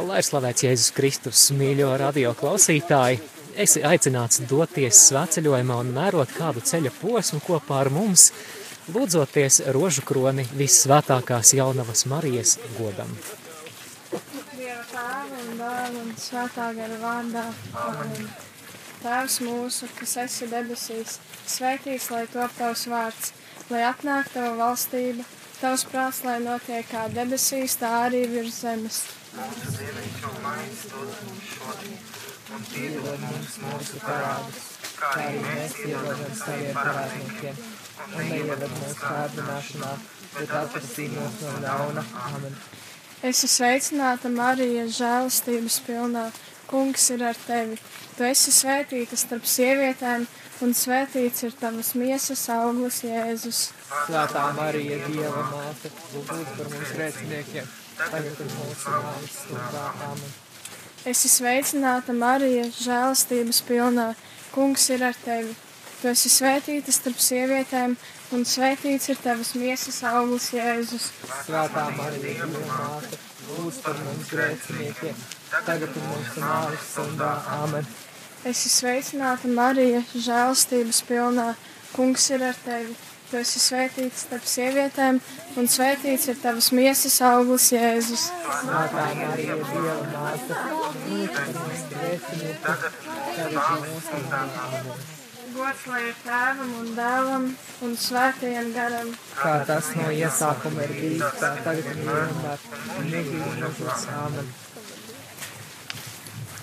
Lai ir slavēts Jēzus Kristus, mīļo radio klausītāji, esi aicināts doties svētceļojumā un mērot kādu ceļa posmu kopā ar mums, lūdzoties rožu kroni vissvētākās jaunavas Marijas godam. Dieva tēva un dēla un svētā gara vārdā. Amen. Tēvs mūsu, kas esi debesīs, svētīts, lai top tavs vārds, lai atnāk tava valstība, tavs prāts, lai notiek kā debesīs, tā arī virs zemes. Mūsu dzīvību maizi dod mums šodien, un piedod mums mūsu parādus, kā arī mēs piedodam saviem parādniekiem, un neieved mūsu kārdināšanā, bet atpestī mūs no ļauna. Amen. Es esmu sveicināta Marija, žēlastības pilnā. Kungs ir ar tevi. Tu esi svētīta starp sievietēm, un svētīts ir tavas miesas auglis, Jēzus. Svētā Marija, Dieva māte, lūdz par mums grēciniekiem, tagad ir mūsu nāves stundā. Amen. Es esmu sveicināta Marija, žēlastības pilnā. Kungs ir ar tevi. Tu esi svētīta starp sievietēm, un svētīts ir tavas miesas auglis, Jēzus. Svētā Marija, māte, lūdz par mums grēciniekiem, tagad ir mūsu nāves stundā. Amen. Es esmu sveicināta Marija, žēlastības pilnā. Kungs ir ar tevi. Tu esi svētīts starp sievietēm, un svētīts ir tavas miesas auglis, Jēzus. Gods lai ir tēvam un dēlam un svētajam garam. Kā tas no iesākuma ir bijis, tā tagad ir vienmēr, un negrib mūžos. Amen.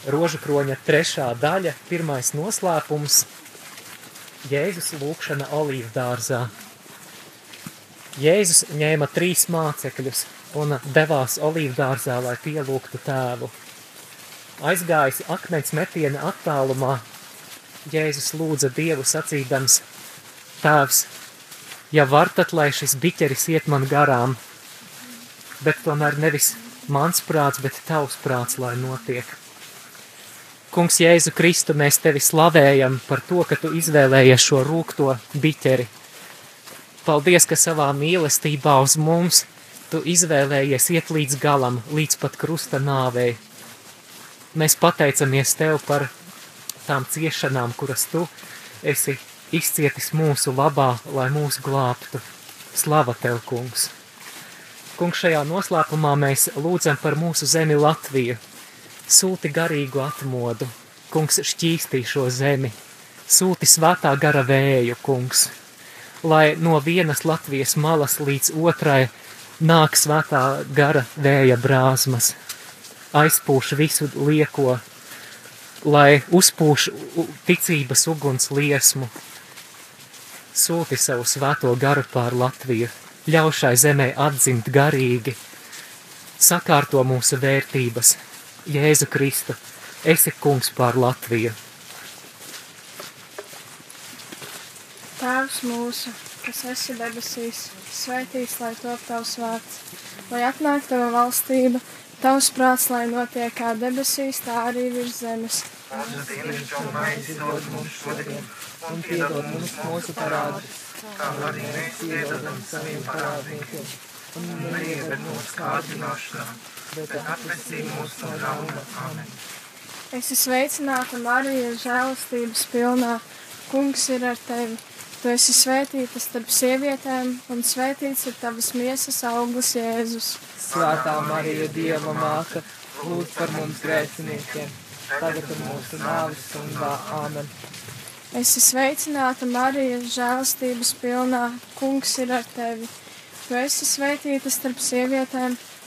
Rožu kroņa trešā daļa, pirmais noslēpums - Jēzus lūkšana olīvu dārzā. Jēzus ņēma trīs mācekļus un devās olīvu dārzā, lai pielūgtu tēvu. Aizgājis akmens metiena attālumā, Jēzus lūdza Dievu sacīdams: Tēvs, ja var, tad lai šis biķeris iet man garām, bet tomēr nevis mans prāts, bet tavs prāts, lai notiek. Kungs, Jēzu Kristu, mēs tevi slavējam par to, ka tu izvēlējies šo rūkto biķeri. Paldies, ka savā mīlestībā uz mums tu izvēlējies iet līdz galam, līdz pat krusta nāvei. Mēs pateicamies tev par tām ciešanām, kuras tu esi izcietis mūsu labā, lai mūs glābtu. Slava tev, kungs! Kungs, šajā noslēpumā mēs lūdzam par mūsu zemi Latviju. Sūti garīgu atmodu, kungs šķīstī šo zemi, sūti svētā gara vēju, kungs, lai no vienas Latvijas malas līdz otrai nāk svētā gara vēja brāzmas, aizpūš visu lieko, lai uzpūš ticības uguns liesmu. Sūti savu svēto garu pār Latviju, ļauj šai zemē atzimt garīgi, sakārto mūsu vērtības. Jēzu Kristu, esi kungs pār Latviju. Tēvs mūsu, kas esi debesīs, svētīts lai top tavs vārds, lai atnāk tava valstība, tavs prāts, lai notiek kā debesīs, tā arī virs zemes. Dod mums šodien, Un piedod mums mūsu parādus, kā arī mēs piedodam saviem parādniekiem, un neieved mūsu kārdināšanā, bet atpestī mūs no ļauna. Amen. Es esmu sveicināta Marija, žēlastības pilnā. Kungs ir ar tevi. Tu esi svētīta starp sievietēm, un svētīts ir tavas miesas auglis, Jēzus. Svētā Marija, Dieva māte, lūdz par mums grēciniekiem, tagad ir mūsu nāves stundā. Amen. Es esmu sveicināta Marija, žēlastības pilnā. Kungs ir ar tevi. Tu esi svētīta starp sievietēm,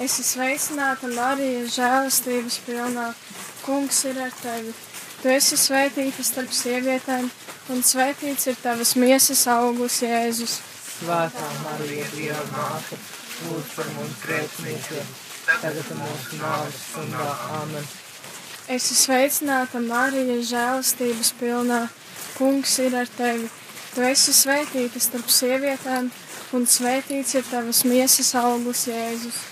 Es esmu sveicināta Marija, žēlastības pilnā. Kungs ir ar tevi. Tu esi svētīta starp sievietēm, un svētīts ir tavas miesas auglis, Jēzus. Svētā Marija, Dieva māte, lūdz par mums grēciniekiem, tagad mūsu nāves stundā. Amen. Esi sveicināta, Marija, žēlastības pilnā. Kungs ir ar tevi. Tu esi svētīta starp sievietēm, un svētīts ir tavas miesas augurs, Jēzus.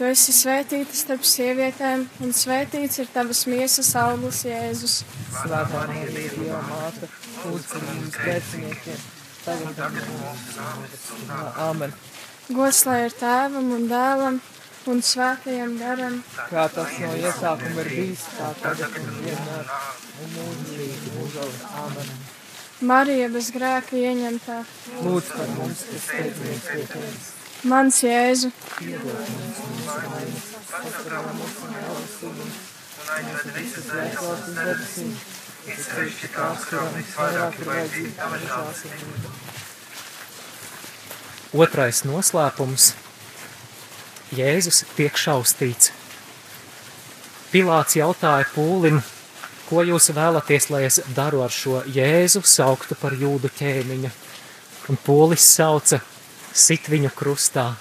Tu esi svētīta starp sievietēm, un svētīts ir tavas miesas augurs, Jēzus. Svētā Marija, Dieva māte, lūdz par mums grēciniekiem, tagad un mūsu nāves stundā. Āmen. Gods lai ir tēvam un dēlam un svētajam garam. Kā tas no iesākuma ir bijis, tā tagad un vienmēr, un mūžīgi mūžos. Āmen. Marija bez grēka ieņemtā. Lūdz par mums, kas steidzamies pie tevis. Mans Jēzu. Otrais noslēpums - Jēzus tiek šaustīts. Pilāts jautāja pūlim, ko jūs vēlaties, lai es daru ar šo Jēzu, sauktu par jūdu ķēniņu. Un pūlis sauca: sit viņu krustā.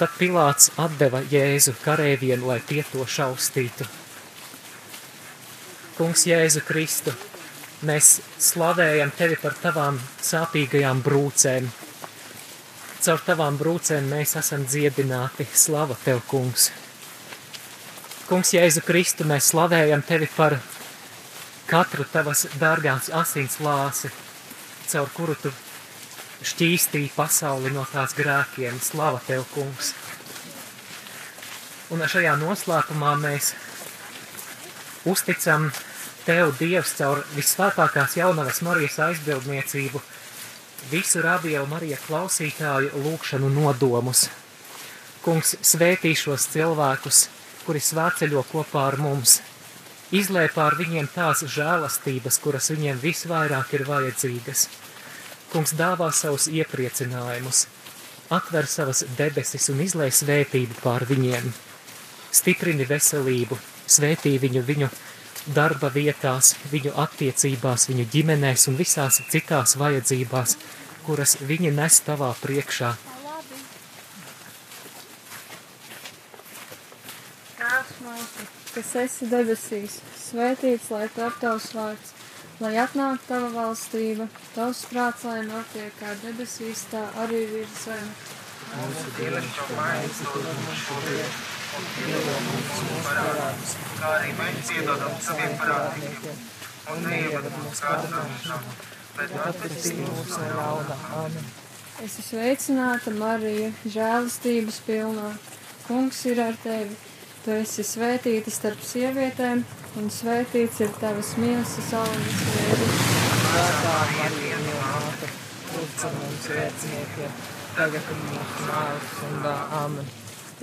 Tad Pilāts atdeva Jēzu karēviem, lai tie to šaustītu. Kungs Jēzu Kristu, mēs slavējam tevi par tavām sāpīgajām brūcēm. Caur tavām brūcēm mēs esam dziedināti. Slava tev, kungs! Kungs Jēzu Kristu, mēs slavējam tevi par katru tavas dārgās asins lāsi, caur kuru tu šķīstīja pasauli no tās grēkiem. Slava tev, kungs! Un šajā noslēpumā mēs uzticam tev, Dievs, caur visvētākās jaunavas Marijas aizbildniecību, visu radio Marija klausītāju lūgšanu nodomus. Kungs svētī šos cilvēkus, kuri svētceļo kopā ar mums. Izlēj pār viņiem tās žēlastības, kuras viņiem visvairāk ir vajadzīgas. Kungs dāvā savus iepriecinājumus, atver savas debesis un izlēj svētību pār viņiem. Stiprini veselību, svētī viņu viņu darba vietās, viņu attiecībās, viņu ģimenēs un visās citās vajadzībās, kuras viņi nes tavā priekšā. Kas esi debesīs, svētīts lai top tavs vārds, lai atnāk tava valstība, tavs prāts, lai notiek kā debesīs, tā arī virs zemes. Mūsu dienascho maizi dod mums šodien, un piedod mūsu parādus, kā arī mēs piedodam saviem parādniekiem, un neieved mūsu kārdināšanā, bet atpestī mūs no ļauna. Āmen. Esi sveicināta, Marija, žēlastības pilnā. Kungs ir ar tevi. Tu esi svētīta starp sievietēm, un svētīts ir tavas miesas augurs, Jēzus. Svētā Marija, Dieva māte, lūdz par mums grēciniekiem, tagad un mūsu nāves stundā. Āmen.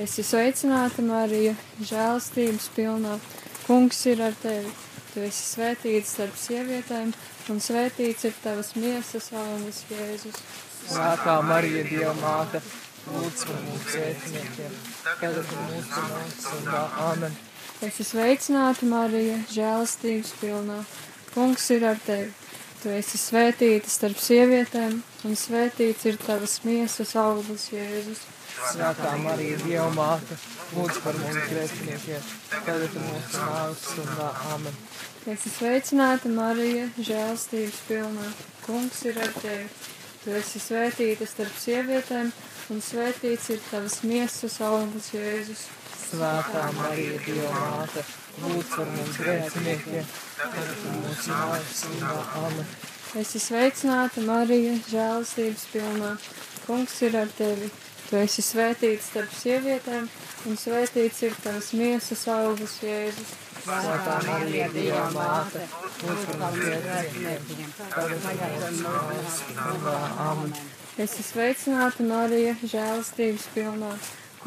Esi sveicināta, Marija, žēlastības pilnā. Kungs ir ar tevi. Tu esi svētīta starp sievietēm, un svētīts ir tavas miesas augurs, Jēzus. Svētā Marija, Dieva māte, lūdz par mums grēciniekiem, tagad un mūsu nāves stundā. Āmen. Esi sveicināta, Marija, žēlastības pilnā. Kungs ir ar tevi. Tu esi svētīta starp sievietēm, un svētīts ir tavas miesas augurs, Jēzus. Svētā Marija, Dieva māte, lūdz par mums grēciniekiem, tagad ir mūsu nāves stundā. Āmen. Tu esi sveicināta, Marija, žēlstības pilnā. Kungs ir ar tevi. Tu esi svētīta starp sievietēm, un svētīts ir tavas miesas augurs, Jēzus. Svētā Marija, Dieva māte, lūdz par mums grēciniekiem, tagad mūsu nāves stundā. Āmen. Esi sveicināta, Marija, žēlstības pilnā. Kungs ir ar tevi. Tu esi svētīta starp sievietēm, un svētīts ir tavas miesas augurs, Jēzus. Svētā Marija, Dieva māte, lūdz par mums grēciniekiem, tagad mūsu nāves stundā. Āmen. Esi sveicināta, Marija, žēlstības pilnā.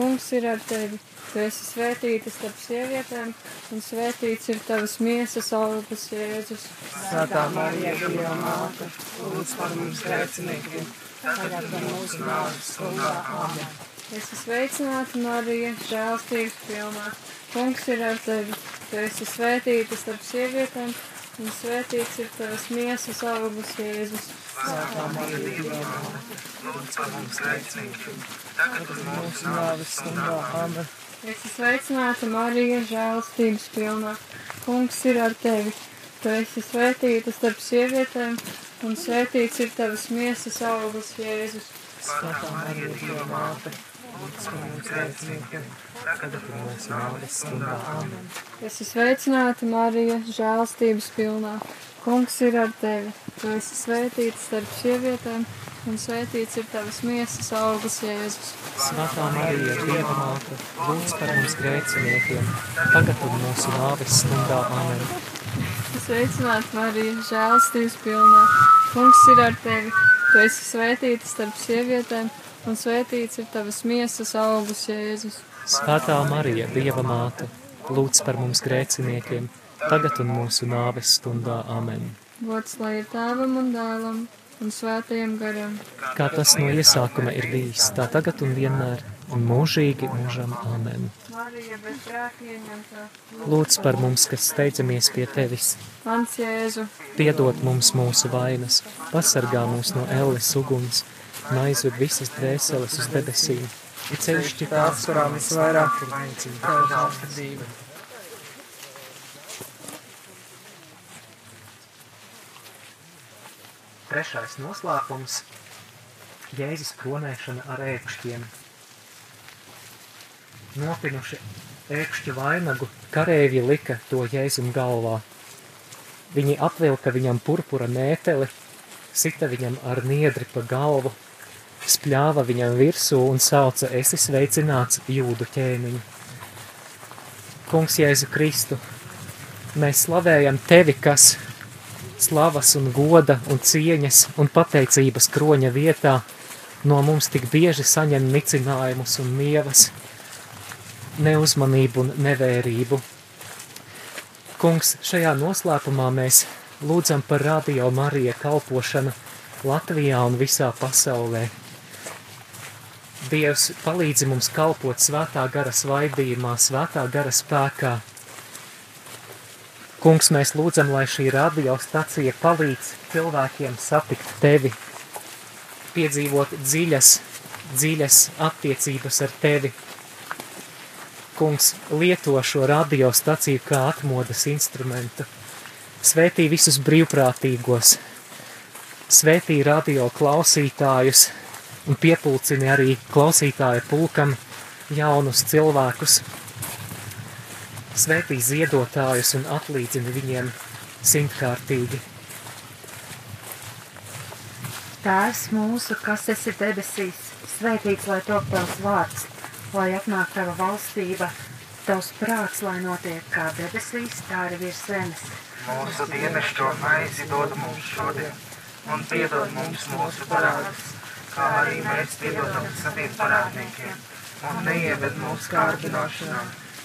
Kungs ir ar tevi. Tu esi svētīta starp sievietēm, un svētīts ir tavas miesas augurs, Jēzus. Svētā Marija, Dieva māte, lūdz par mums grēciniekiem, tagad ir mūsu nāves stundā. Āmen. Esi sveicināta, Marija, žēlstības pilnā. Kungs ir ar tevi. Tu esi svētīta starp sievietēm, un svētīts ir tavas miesas augurs, Jēzus. Svētā Marija, lūdz par mums grēciniekiem, tagad ir mūsu nāves stundā. Āmen. Esi sveicināta, Marija, žēlstības pilnā. Kungs ir ar tevi. Tu esi svētīta starp sievietēm, un svētīts ir tavas miesas augurs, Jēzus. Svētā Marija, Dieva māte, Āmen. Esi sveicināta, Marija, žēlstības pilnā. Kungs ir ar tevi. Tu esi svētīta starp sievietēm, un svētīts ir tavas miesas augurs, Jēzus. Svētā Marija, Dieva māte, lūdz par mums grēciniekiem, tagad un mūsu nāves stundā. Amen. Sveicināta, Marija, žēlstības pilnā. Kungs ir ar tevi. Tu esi svētīta starp sievietēm, un svētīts ir tavas miesas augurs, Jēzus. Svētā Marija, Dieva māte, lūdz par mums grēciniekiem, tagad un mūsu nāves stundā. Amen. Gods lai ir tēvam un dēlam un svētajam garam. Kā tas no iesākuma ir bijis, tā tagad un vienmēr, un mūžīgi mūžam. Ieņemtā. Lūdz par mums, kas steidzamies pie tevis, Mans Jēzu, piedod mums mūsu vainas, pasargā mūs no elles uguns un aizved visas dvēseles uz debesīm. Ir ceļš Tās, kurām visvairāk ir vajadzīga Tava žēlsirdība. Trešais noslēpums - Jēzus kronēšana ar ēkšķiem. Nopinuši ēkšķu vainagu, karēvi lika to Jēzum galvā. Viņi apvilka viņam purpura mēteli, sita viņam ar niedri pa galvu, spļāva viņam virsū un sauca: Esi sveicināts, jūdu ķēniņ! Kungs Jēzu Kristu, mēs slavējam tevi, kas slavas un goda un cieņas un pateicības kroņa vietā no mums tik bieži saņem nicinājumus un nievas, neuzmanību un nevērību. Kungs, šajā noslēpumā mēs lūdzam par radio Marija kalpošanu Latvijā un visā pasaulē. Dievs palīdzi mums kalpot svētā gara svaidījumā, svētā gara spēkā, Kungs, mēs lūdzam, lai šī radiostacija palīdz cilvēkiem satikt tevi, piedzīvot dziļas, dziļas attiecības ar tevi. Kungs, lieto šo radiostaciju kā atmodas instrumentu. Svētī visus brīvprātīgos, svētī radio klausītājus un piepulcini arī klausītāju pulkam jaunus cilvēkus, svētī ziedotājus un atlīdzina viņiem simtkārtīgi. Tēvs mūsu, kas esi debesīs, svētīts lai top tavs vārds, lai atnāk tava valstība, tavs prāts, lai notiek kā debesīs, tā arī virs zemes. Mūsu dienascho maizi dod mums šodien, un piedod mums mūsu parādus, kā arī mēs piedodam saviem parādniekiem, un neieved mūsu kārdināšanā,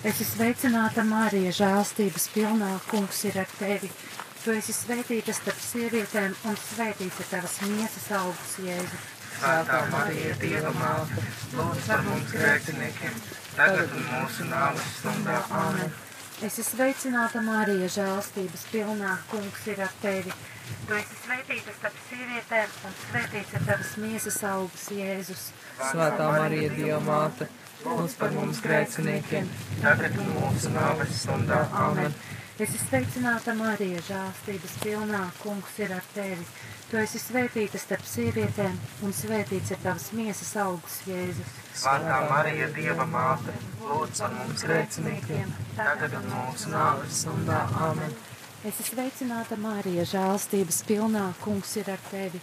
Esi sveicināta, Marija, žēlstības pilnā, kungs ir ar tevi. Tu esi svētīta starp sievietēm, un svētīts ir tavas miesas augurs, Jēzus. Svētā Marija, Dieva māte, lūdz par mums grēciniekiem, tagad un mūsu nāves stundā. Āmen. Esi sveicināta, Marija, žēlstības pilnā, kungs ir ar tevi. Tu esi svētīta starp sievietēm, un svētīts ir tavas miesas augurs, Jēzus. Svētā Marija, Dieva māte, lūdz par mums grēciniekiem, Tagad un mūsu nāves stundā. Āmen. Esi sveicināta, Marija, žēlstības pilnā, kungs ir ar tevi. Tu esi svētīta starp sievietēm, un svētīts ir tavas miesas augurs, Jēzus. Svētā Marija, Dieva māte, lūdz par mums grēciniekiem, tagad un mūsu nāves stundā. Āmen. Esi sveicināta, Marija, žēlstības pilnā, kungs ir ar tevi.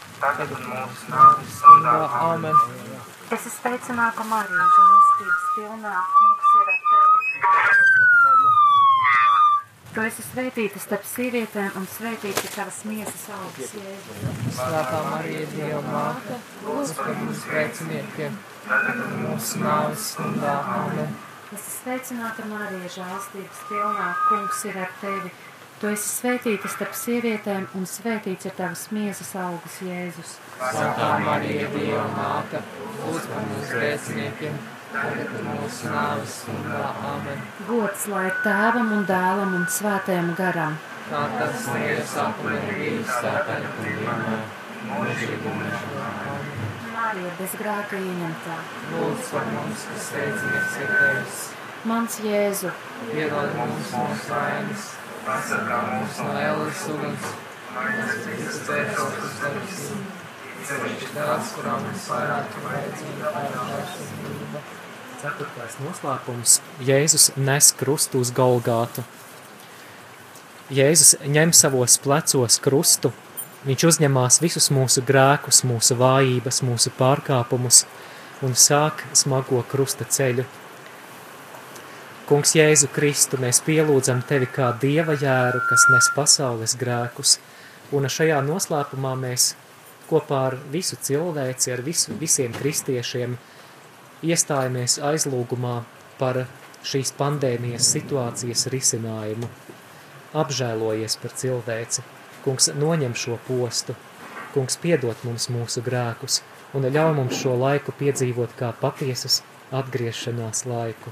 tagad un mūsu nāves stundā. Āmen. Esi sveicināta, Marija, žēlstības pilnā, kungs ir ar tevi. Tu esi svētīta starp sievietēm, un ir tavas miesas augurs, Jēzus. Svētā Marija, Dieva māte, lūdz par mums grēciniekiem, tagad un mūsu nāves stundā. Āmen. Esi sveicināta, Marija, žēlstības pilnā, kungs ir ar tevi. Tu esi svētīta starp sievietēm, un svētīts ir tavas miesas augurs, Jēzus. Svētā Marija, Dieva māte, par mums grēciniekiem, tagad mūsu nāves stundā. Āmen. Gods lai tēvam un dēlam un svētajam garam. Kā tas ir sākumā bijis, tā tagad un vienmēr, mūžīgi mūžīgi. Marija bez grēka ieņemtā. Lūdz par mums, kas steidzamies ir tevis. Mans Jēzu, Iedod mums mūsu vainas, Pasargā mūs no ēlas uguns, vēršos uz debesīm. Ceļš tās, kurām visvairāk vajadzīga pārāžība. Ceturtais noslēpums - Jēzus nes krustu uz Golgātu. Jēzus ņem savos plecos krustu, viņš uzņemās visus mūsu grēkus, mūsu vājības, mūsu pārkāpumus un sāk smago krusta ceļu. Kungs Jēzu Kristu, mēs pielūdzam tevi kā dieva jēru, kas nes pasaules grēkus, un šajā noslēpumā mēs kopā ar visu cilvēci, ar visu, visiem kristiešiem iestājamies aizlūgumā par šīs pandēmijas situācijas risinājumu. Apžēlojies par cilvēci, kungs noņem šo postu, kungs piedod mums mūsu grēkus un ļauj mums šo laiku piedzīvot kā patiesas atgriešanās laiku.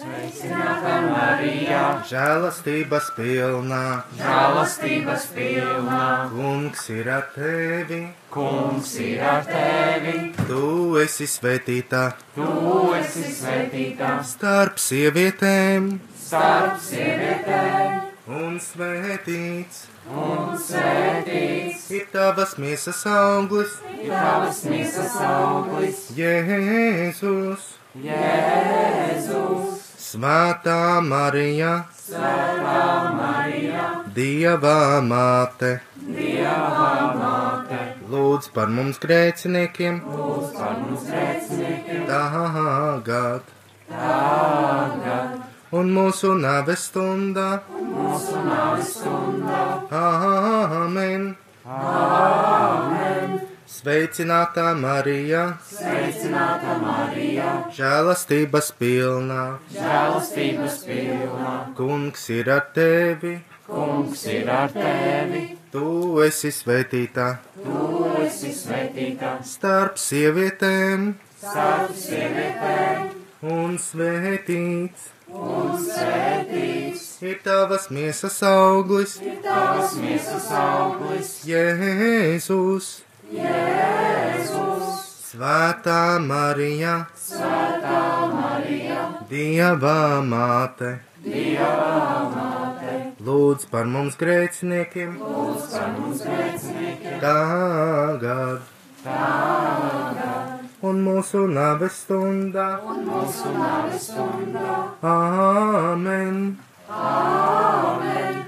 Sveicināta Marija, žēlastības pilnā, žēlastības pilnā, kungs ir ar tevi, kungs ir ar tevi, tu esi svētītā. Tu esi svētītā. Starp sievietēm, starp sievietēm, un svētīts. Un svētīts. Ir tavas miesas auglis, ir tavas misas auglis, Jēzus. Jēzus. Svētā Marija, Svētā Marija, Dieva māte, Dieva māte, lūdz par mums grēciniekiem, lūdz par mums grēciniekiem, tagad tagad un mūsu nāves stundā. mūsu nāves stundā. Āmen! Āmen! Sveicinātā Marija, Sveicināta Marija, žēlastības pilnā, žēlastības pilna, kungs ir ar tevi, kungs ir ar tevi, tu esi svētītā. Tu esi svētīta starp sievietēm, starp sievietēm, un svētīts. Un svētīts. Ir tavas miesas auglis, tavas miesas auglis, Jēzus. Jēzus, Svētā Marija, Svētā Marija, Dieva māte, Dieva māte, lūdz par mums grēciniekiem, lūdz par mums grēciniekiem, tagad. Un mūsu nāves stundā. mūsu nāves stundā. Āmen! Āmen!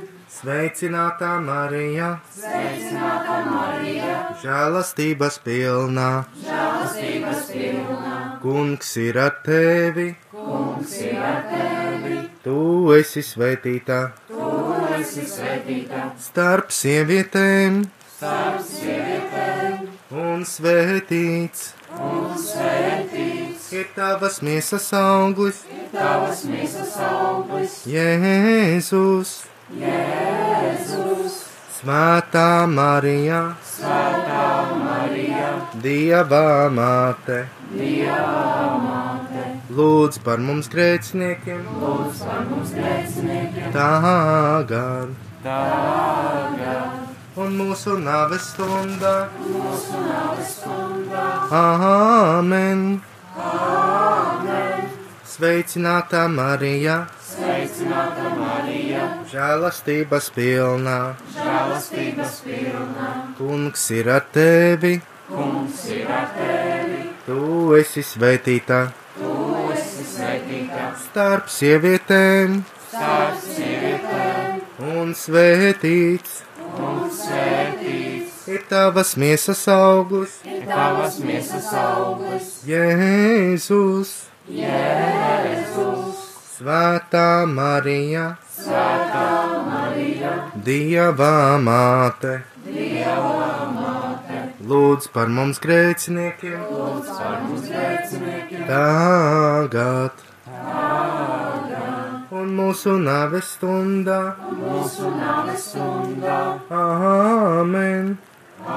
Sveicinātā Marija, Sveicināta Marija, žēlastības pilnā, žēlastības pilna, kungs ir ar tevi, kungs ir ar tevi, tu esi svētītā. Tu esi svētīta starp sievietēm, starp sievietēm, un svētīts. Un svētīts. Ir tavas miesas auglis, tavas miesas auglis, Jēzus. Jēzus, Svētā Marija, Svētā Marija, Dieva māte, Dieva māte, lūdz par mums grēciniekiem, lūdz par mums grēciniekiem, tagad tagad un mūsu nāves stundā. mūsu nāves stundā. Āmen! Āmen! Sveicinātā Marija, Sveicināta Marija, žēlastības pilnā, žēlastības pilna, kungs ir ar tevi, kungs ir ar tevi, tu esi svētītā. Tu esi svētīta starp sievietēm, starp sievietēm, un svētīts. Un svētīts. Ir tavas miesas auglis, ir tavas miesas auglis, Jēzus. Jēzus, Svētā Marija, Svētā Marija, Dieva māte, Dieva māte, lūdz par mums grēciniekiem, lūdz par mums grēciniekiem, tagad un mūsu nāves stundā. mūsu nāves stundā. Āmen!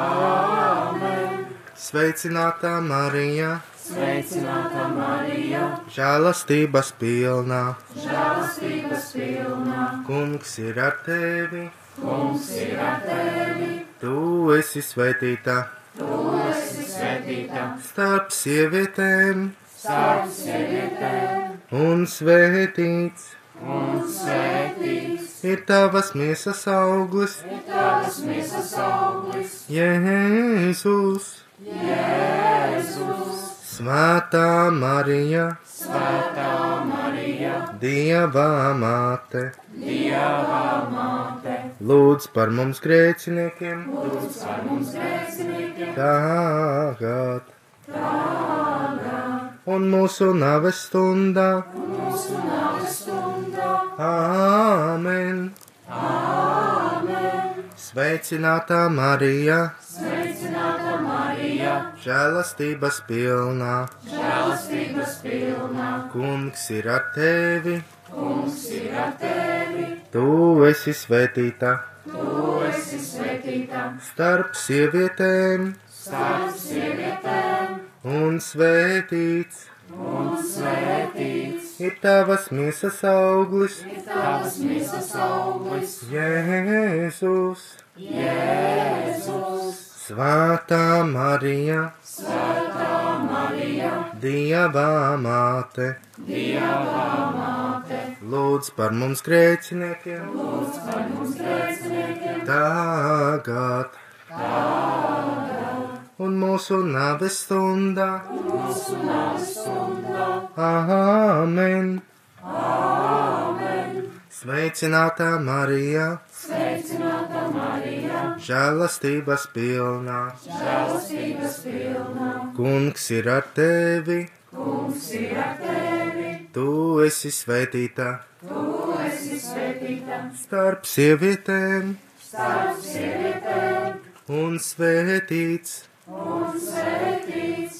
Āmen! Sveicinātā Marija, Sveicināta Marija, žēlastības pilnā, žēlastības pilna, kungs ir ar tevi, kungs ir ar tevi, tu esi svētītā tu esi svētīta. Starp sievietēm, starp sievietēm, un svētīts. Un svētīts. Ir tavas miesas auglis, ir tavas miesas auglis, Jēzus. Jēzus, Svētā Marija, Svētā Marija, Dieva māte, Dieva māte, lūdz par mums grēciniekiem, lūdz par mums grēciniekiem, tagad. Un mūsu nāves stundā. mūsu nāves stundā. Āmen! Āmen! Sveicinātā Marija, Sveicināta Marija, žēlastības pilnā, žēlastības pilna, kungs ir ar tevi, kungs ir ar tevi, tu esi svētīta tu esi svētīta starp sievietēm, starp sievietēm, un svētīts. Un svētīts. Ir tavas miesas auglis, ir tavas misas auglis, Jēzus. Jēzus, Svētā Marija, Svētā Marija, Dieva māte, Dieva māte, lūdz par mums grēciniekiem, lūdz par mums grēciniekiem, tagad un mūsu nāves stundā. mūsu nāves stundā. Āmen! Āmen! Sveicinātā Marija, Sveicināta Marija, žēlastības pilnā, žēlastības pilna, kungs ir ar tevi, kungs ir ar tevi, Tu esi svētītā. Starp sievietēm. Un svētīts.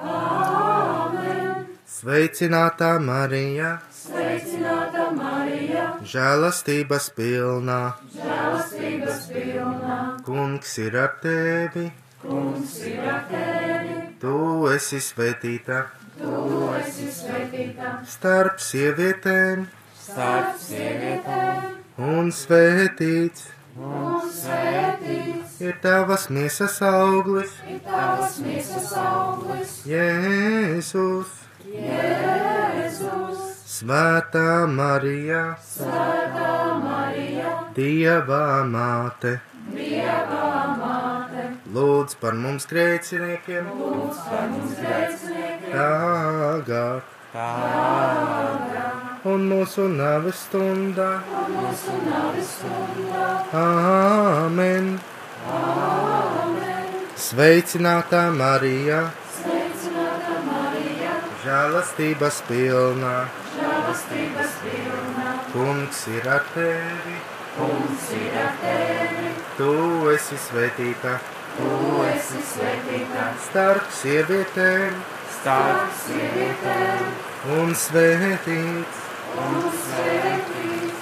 Āmen. Sveicinātā Marija. Žēlastības pilnā. Kungs ir ar tevi. Tu esi svētīta. Starp sievietēm. Starp sievietēm Un svētīts. Ir tavas miesas auglis. Jēzus. Svētā Marija. Dievā māte. Lūdz par mums grēciniekiem. Tagad. Un mūsu nāves stundā. Āmen. Sveicinātā Marija. Žēlastības pilnā. Kungs ir ar tevi. Tu esi svētīta. Starp sievietēm. starp sievietēm Un svētīts.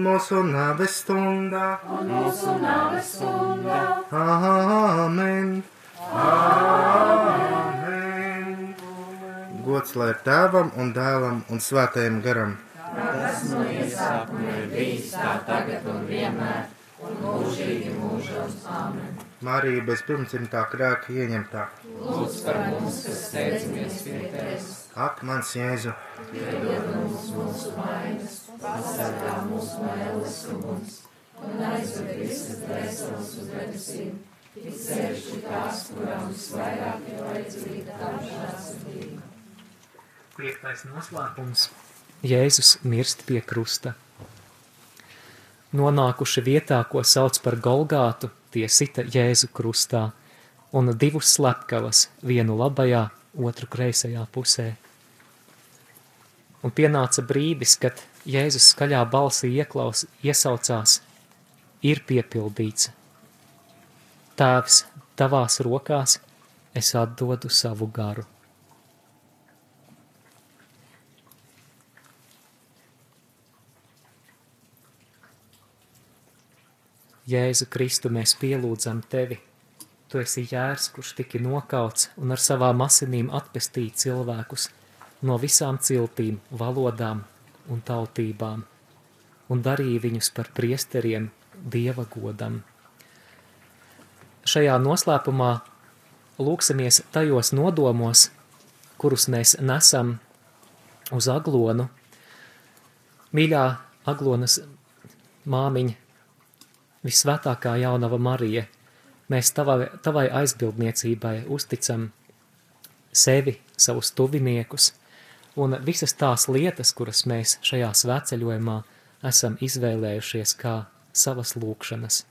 Un mūsu nāves stundā. Āmen. Āmen. Gods lai ir tēvam un dēlam un svētajam garam. tas no iesākuma ir bijis tā tagad un vienmēr un mūžīgi mūžos. Āmen. Marija bez pirmsimtā krēka ieņemtā. Lūdz par mums, kas steidzamies pie tevis, Ak, mans Jēzu, piedod mums mūsu vainas, pasargā mūsu no ēles uguns un aizved visas dvēseles uz debesīm, it sevišķi tās, kurām visvairāk ir vajadzīga tava žēlsirdība. Piektais noslēpums. Jēzus mirst pie krusta. Nonākuši vietā, ko sauc par Golgātu, tie sita Jēzu krustā un divus slepkavas, vienu labajā, otru kreisajā pusē. Un pienāca brīdis, kad Jēzus skaļā balsī ieklaus, iesaucās, ir piepildīts. Tēvs, tavās rokās es atdodu savu garu. Jēzu Kristu mēs pielūdzam tevi. Tu esi jērs, kurš tika nokauts un ar savām asinīm atpestīja cilvēkus no visām ciltīm, valodām un tautībām, un darīja viņus par priesteriem dieva godam. Šajā noslēpumā lūksimies tajos nodomos, kurus mēs nesam uz aglonu. Mīļā aglonas māmiņa, visvētākā jaunava Marija, mēs tavai, tavai aizbildniecībai uzticam sevi, savus tuviniekus un visas tās lietas, kuras mēs šajā svētceļojumā esam izvēlējušies kā savas lūkšanas.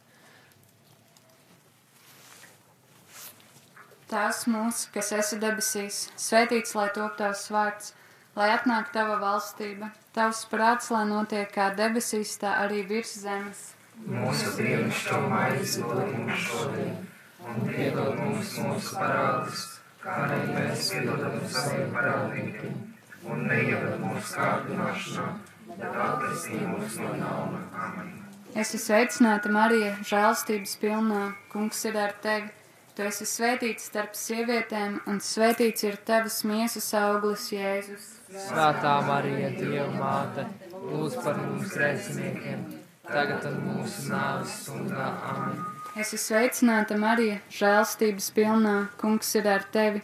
Tās mūsu, kas esi debesīs, svētīts lai top tavs vārds, lai atnāk tava valstība, tavs prāts, lai notiek kā debesīs, tā arī virs zemes. Mūsu dienascho maizi dod mums šodien, un piedod mums mūsu parādus, kā arī mēs piedodam saviem parādniekiem, un neieved mūsu kārdināšanā, bet atpestī mūs no ļauna. Amen. Es esmu sveicināta, Marija, žēlstības pilnā. Kungs ir ar tevi. Tu esi svētīts starp sievietēm, un svētīts ir tavas miesas auglis, Jēzus. Svētā Marija, Dieva māte, lūdz par mums grēciniekiem, tagad un mūsu nāves stundā. Amen. Es esmu sveicināta, Marija, žēlstības pilnā. Kungs ir ar tevi.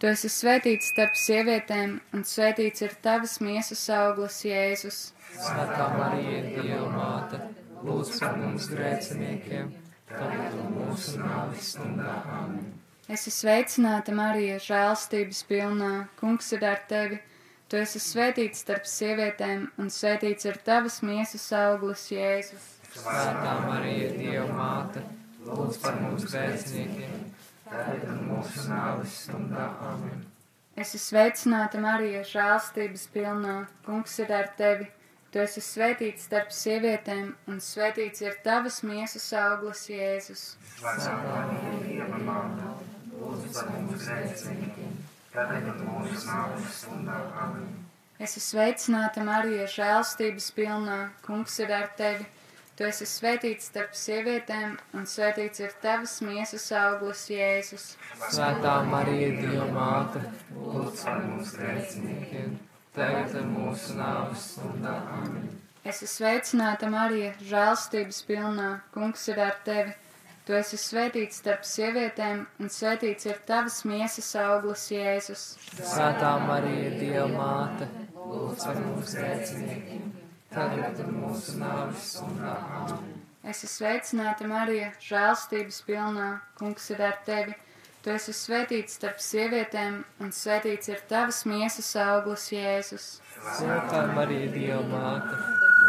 Tu esi svētīts starp sievietēm, un svētīts ir tavas miesas auglis, Jēzus. Svētā Marija, Dieva māte, lūdz par mums grēciniekiem, tagad mūsu nāves stundā. Amen. Es esmu sveicināta, Marija, žēlstības pilnā. Kungs ir ar tevi. Tu esi svētīts starp sievietēm, un svētīts ir tavas miesas auglis, Jēzus. Svētā Marija, Dieva māte, lūdz par mums grēciniekiem, Es esmu sveicināta, Marija, žēlstības pilnā. Kungs ir ar tevi. Tu esi svētīts starp sievietēm, un svētīts ir tavas miesas auglis, Jēzus. Es esmu sveicināta, Marija, žēlstības pilnā. Kungs ir ar tevi. Tu esi svētīts starp sievietēm, un svētīts ir tavas miesas auglis, Jēzus. Svētā Marija, Dieva māte, lūdz par mums grēciniekiem, tagad un mūsu nāves stundā. Amen. Es esmu sveicināta, Marija, žēlstības pilnā. Kungs ir ar tevi. Tu esi svētīts starp sievietēm, un svētīts ir tavas miesas auglis, Jēzus. Svētā Marija, Dieva māte, lūdz par mums grēciniekiem, tagad un mūsu nāves stundā. Es esmu sveicināta, Marija, žēlstības pilnā. Kungs ir ar tevi. Tu esi svētīts starp sievietēm, un svētīts ir tavas miesas auglis, Jēzus. Svētā Marija, Dieva māte,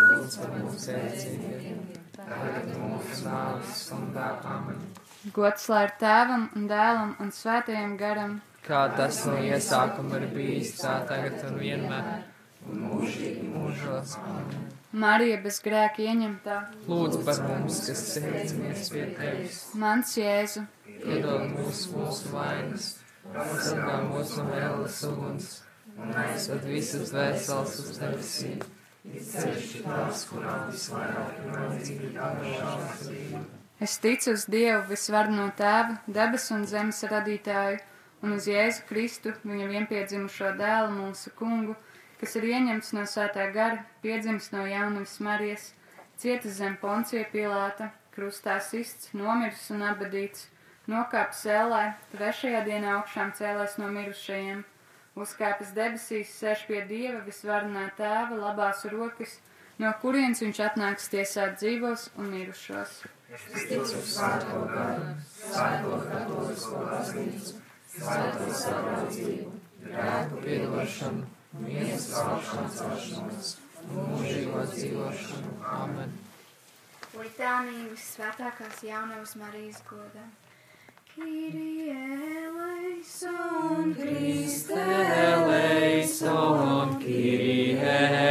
lūdz par mums grēciniekiem, tagad un mūsu nāves stundā. Amen. Gods lai ir tēvam un dēlam un svētajam garam. Kā tas no iesākuma ir bijis, tā tagad un vienmēr, mūžīgi mūžos. Marija bez grēka ieņemtā. Lūdzu par mums, kas steidzamies pie tevis, Mans Jēzu, piedod mūsu mūsu vainas, pasargā mūs no ēlas uguns, un aizved visas vēseles uz debesīm. Es ticu uz Dievu visvarno tēvu, debesu un zemes radītāju, un uz Jēzu Kristu, viņa vienpiedzimušo dēlu mūsu kungu, kas ir ieņemts no svētā gara, piedzims no jaunavas Marijas, cietis zem poncija pilāta, krustā sists, nomiris un abadīts, nokāpis ēlē, trešajā dienā augšām cēlēs no mirušajiem, uzkāpis debesīs, sēž pie Dieva visvarnā tēva labās rokas, no kurienes viņš atnāks tiesāt dzīvos un mirušos. Grēku piedošanu, miesas augšanas celšanos mūžīgo dzīvošanu. Amen. Litānijas svētākās jaunavas Marijas godam. Kyrie eleison, Kriste eleison, Kyrie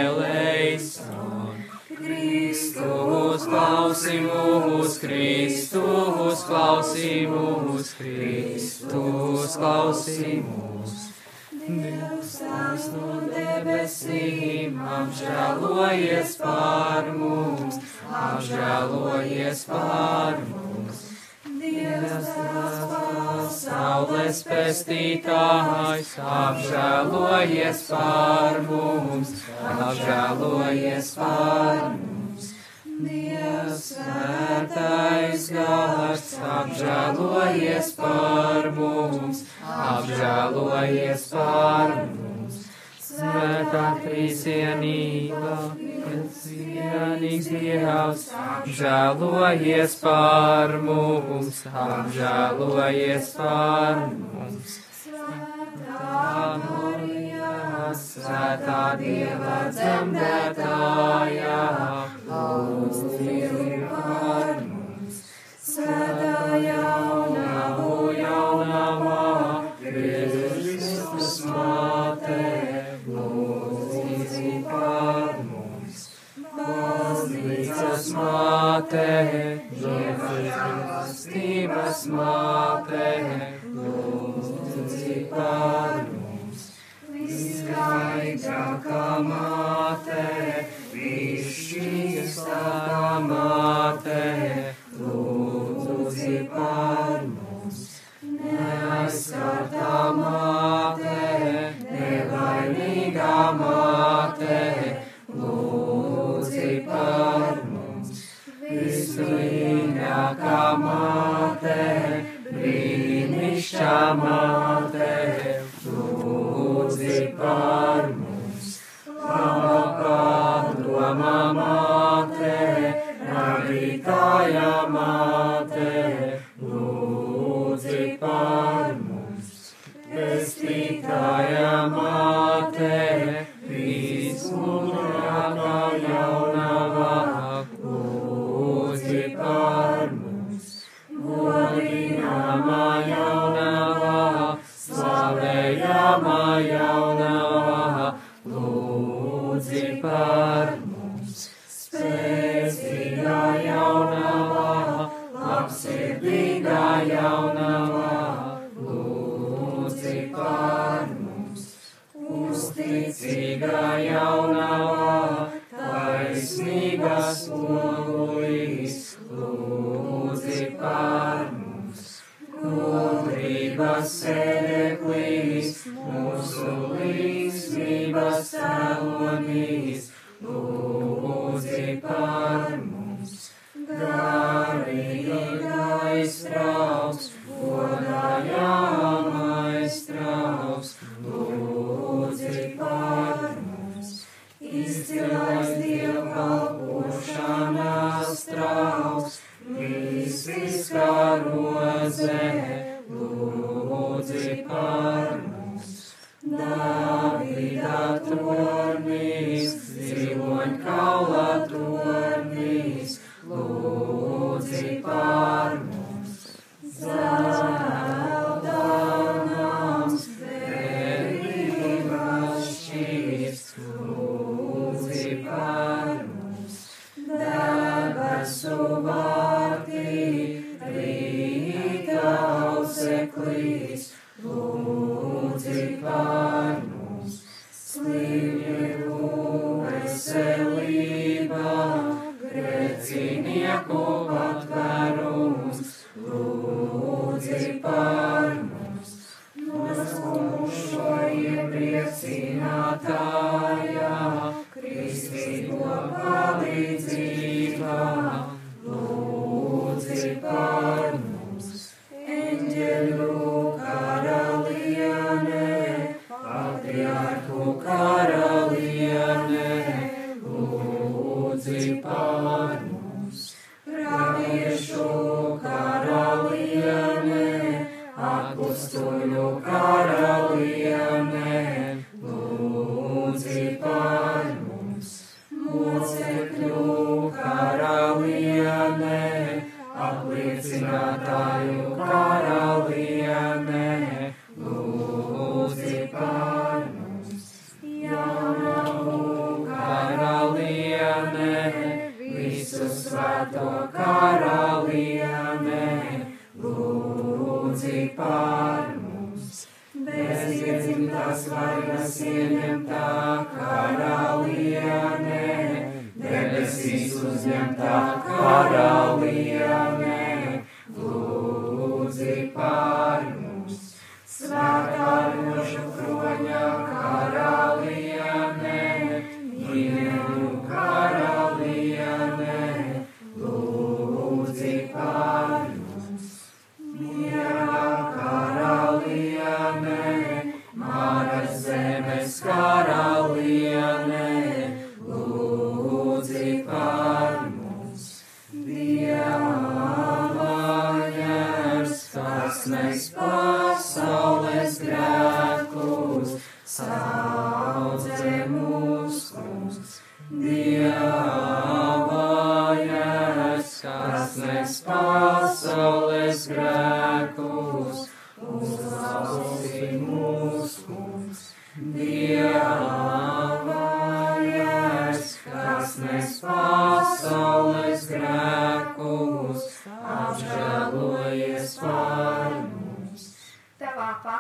eleison. Kristus klausī mūs, Kristus klausī mūs, Kristus klausī mūs. Dievs tās no debesīm apžēlojies par mums, apžēlojies par mums. Dievs tās pasaules pestītājs, apžēlojies par mums, apžēlojies par mums. Dievs svētais gars, apžēlojies par mums, apžēlojies par mums. Svētā trīsienība, cienīgs Dievs, apžēlojies par mums, apžēlojies par mums. Svētā Marija, Svētā Dieva dzemdētājā, māte. Baznīcas māte, lūdzu par mums. Viskaidrākā māte, višķīstākā māte, lūdzu par mums. Neaizskartā māte, nevainīgā māte, lūdzi par mums. Vismīļākā māte, brīnišķā māte, lūdzi par mums. Labākā domā māte, radītāja māte, lūdzi par mums. Pestītāja māte, vismūžākā jaunavā, lūdzi par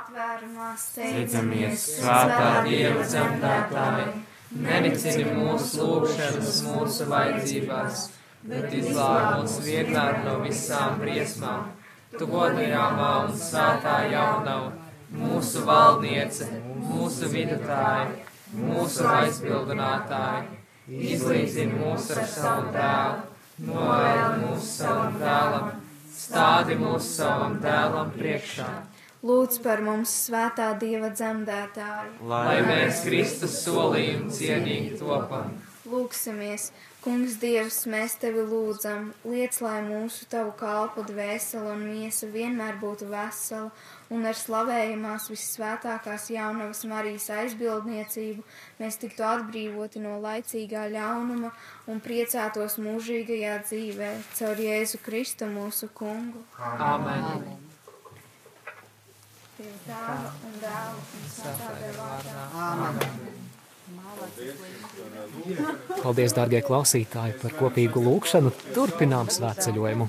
patvērumā Steidzamies, svētā Dieva dzemdētāji, nenicini mūsu lūgšanas, mūsu vajadzībās, bet izglāb mūs vienmēr no visām briesmām. Tu godējāmā un svētā jaunava, mūsu valdniece, mūsu vidutāja, mūsu aizbildinātāja, izlīdzini mūs ar savu dēlu, novēl mūs savam dēlam, stādi mūs savam dēlam priekšā, Lūdz par mums svētā Dieva dzemdētāju. lai mēs Kristus solījumu cienīgi topam. Lūksimies, Kungs Dievs, mēs tevi lūdzam, liec, lai mūsu tavu kalpu dvēsele un miesa vienmēr būtu vesela un ar slavējumās vissvētākās jaunavas Marijas aizbildniecību mēs tiktu atbrīvoti no laicīgā ļaunuma un priecātos mūžīgajā dzīvē caur Jēzu Kristu mūsu kungu. Amen. Pie tēva un dēla un svētā deva vārdā. Paldies, dārgie klausītāji, par kopīgu lūgšanu. Turpinām svētceļojumu.